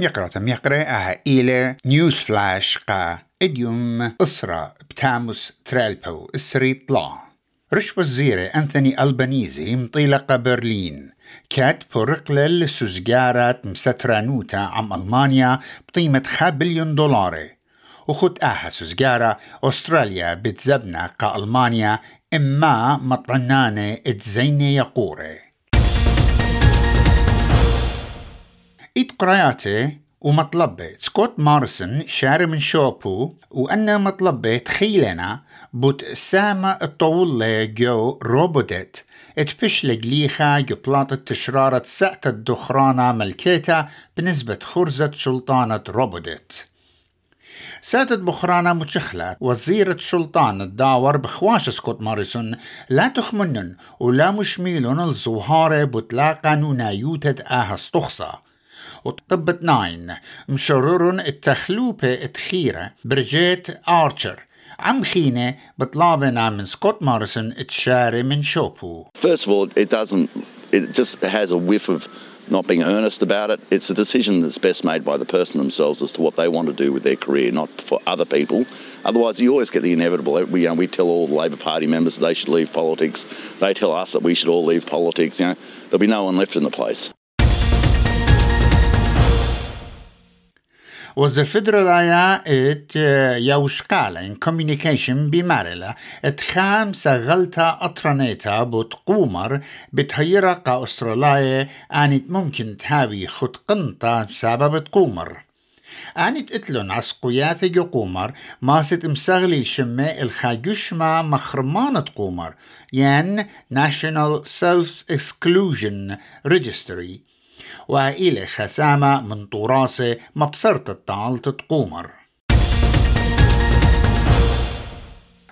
يقرأ أها إلى نيوز فلاش قا إديوم أسرة بتاموس ترالبو إسري طلع رش وزيرة أنثوني ألبانيزي مطيلقة برلين. كات بورقلة لسوزجارات مسترانوتا عم ألمانيا بقيمة بليون دولار وخد آها سوزجارة أستراليا بتزبنا قا ألمانيا إما مطعنانة اتزيني يقوري إيد قراياتي ومطلبة. سكوت مارسون شاري من شوبو وأنا مطلبة تخيلنا بوت ساما الطول جو روبوتت اتفش لقليخة جبلاطة تشرارة سعة الدخرانة ملكيتا بنسبة خرزة شلطانة روبوتت ساتت بخرانة متشخلة. وزيرة شلطان الداور بخواش سكوت ماريسون لا تخمنن ولا مشميلون الزوهارة بتلاقى نونايوتة آها استخصى وطبت ناين مشررن التخلوبة اتخيرة برجيت آرشر عم خينة بطلابنا من سكوت مارسون اتشاري من شوبو First of all, it doesn't, it just has a whiff of not being earnest about it. It's a decision that's best made by the person themselves as to what they want to do with their career, not for other people. Otherwise, you always get the inevitable. We, you know, we tell all the Labor Party members that they should leave politics. They tell us that we should all leave politics. You know, there'll be no one left in the place. Federalaya ات يوشقالا in communication بمارلا ات خام سغلتا اطرانيتا بوت قومر بتهيرا قا استراليا انت ممكن تهاوي خد قنطة بسبب قومر آنت اتلون عسقويات جو قومر ماست مسغلي الشماء الخاجشما مخرمانة قومر ين National Self Exclusion Registry. وإلى خسامة من طراسة مبصرة الطال تتقومر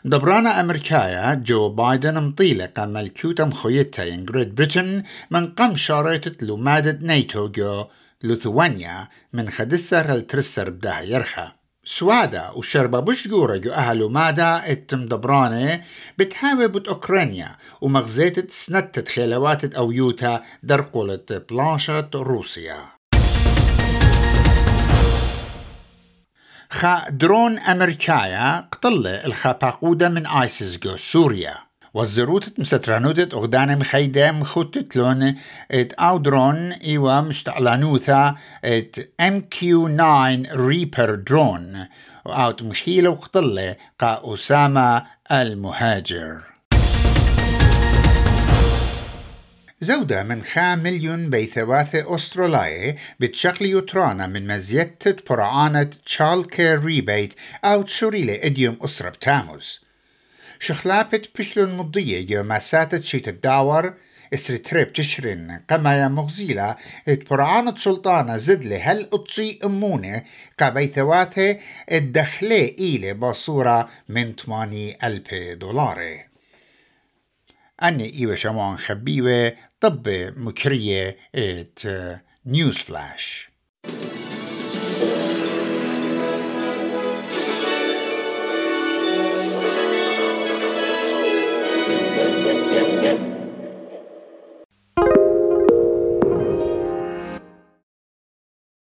دبرانا أمريكايا جو بايدن مطيلة ملكوتا مخيطة ين جريت بريتن من قم شاريت لمادة نيتو جو لثوانيا من خدسر الترسر بدا يرخى. سوادا وشربا بوش جو أهلو مادا اتم دبراني بتحاوي بوت أوكرانيا ومغزيت سنتت خيلوات أويوتا درقولة بلاشة روسيا خا درون أمريكايا قتل الخاباقودة من آيسيس جو سوريا وزروت مسترانوتت أغدان مخيدة مخوتت لون إت أودرون إيوا مشتعلانوثا إت ام كيو 9 ريبر درون وأوت مخيلة وقتلة قا أسامة المهاجر. زودة من خا مليون بيثواثة أسترالية بتشغل يوترانا من مزيتة برعانة تشال كير ريبيت أو تشوريلة إديوم أسرة بتاموز. شخلابت بشلون مضية جو مساتت شيت الداور إسري تريب تشرين. كما يا مغزيلة اتبرعانة سلطانة زدلي هل أطشي أمونة. كبي ثواثة الدخلة إيلي بصورة من 8 ألف دولار أني إيوة شموان خبيوة طب مكرية إت نيوز فلاش.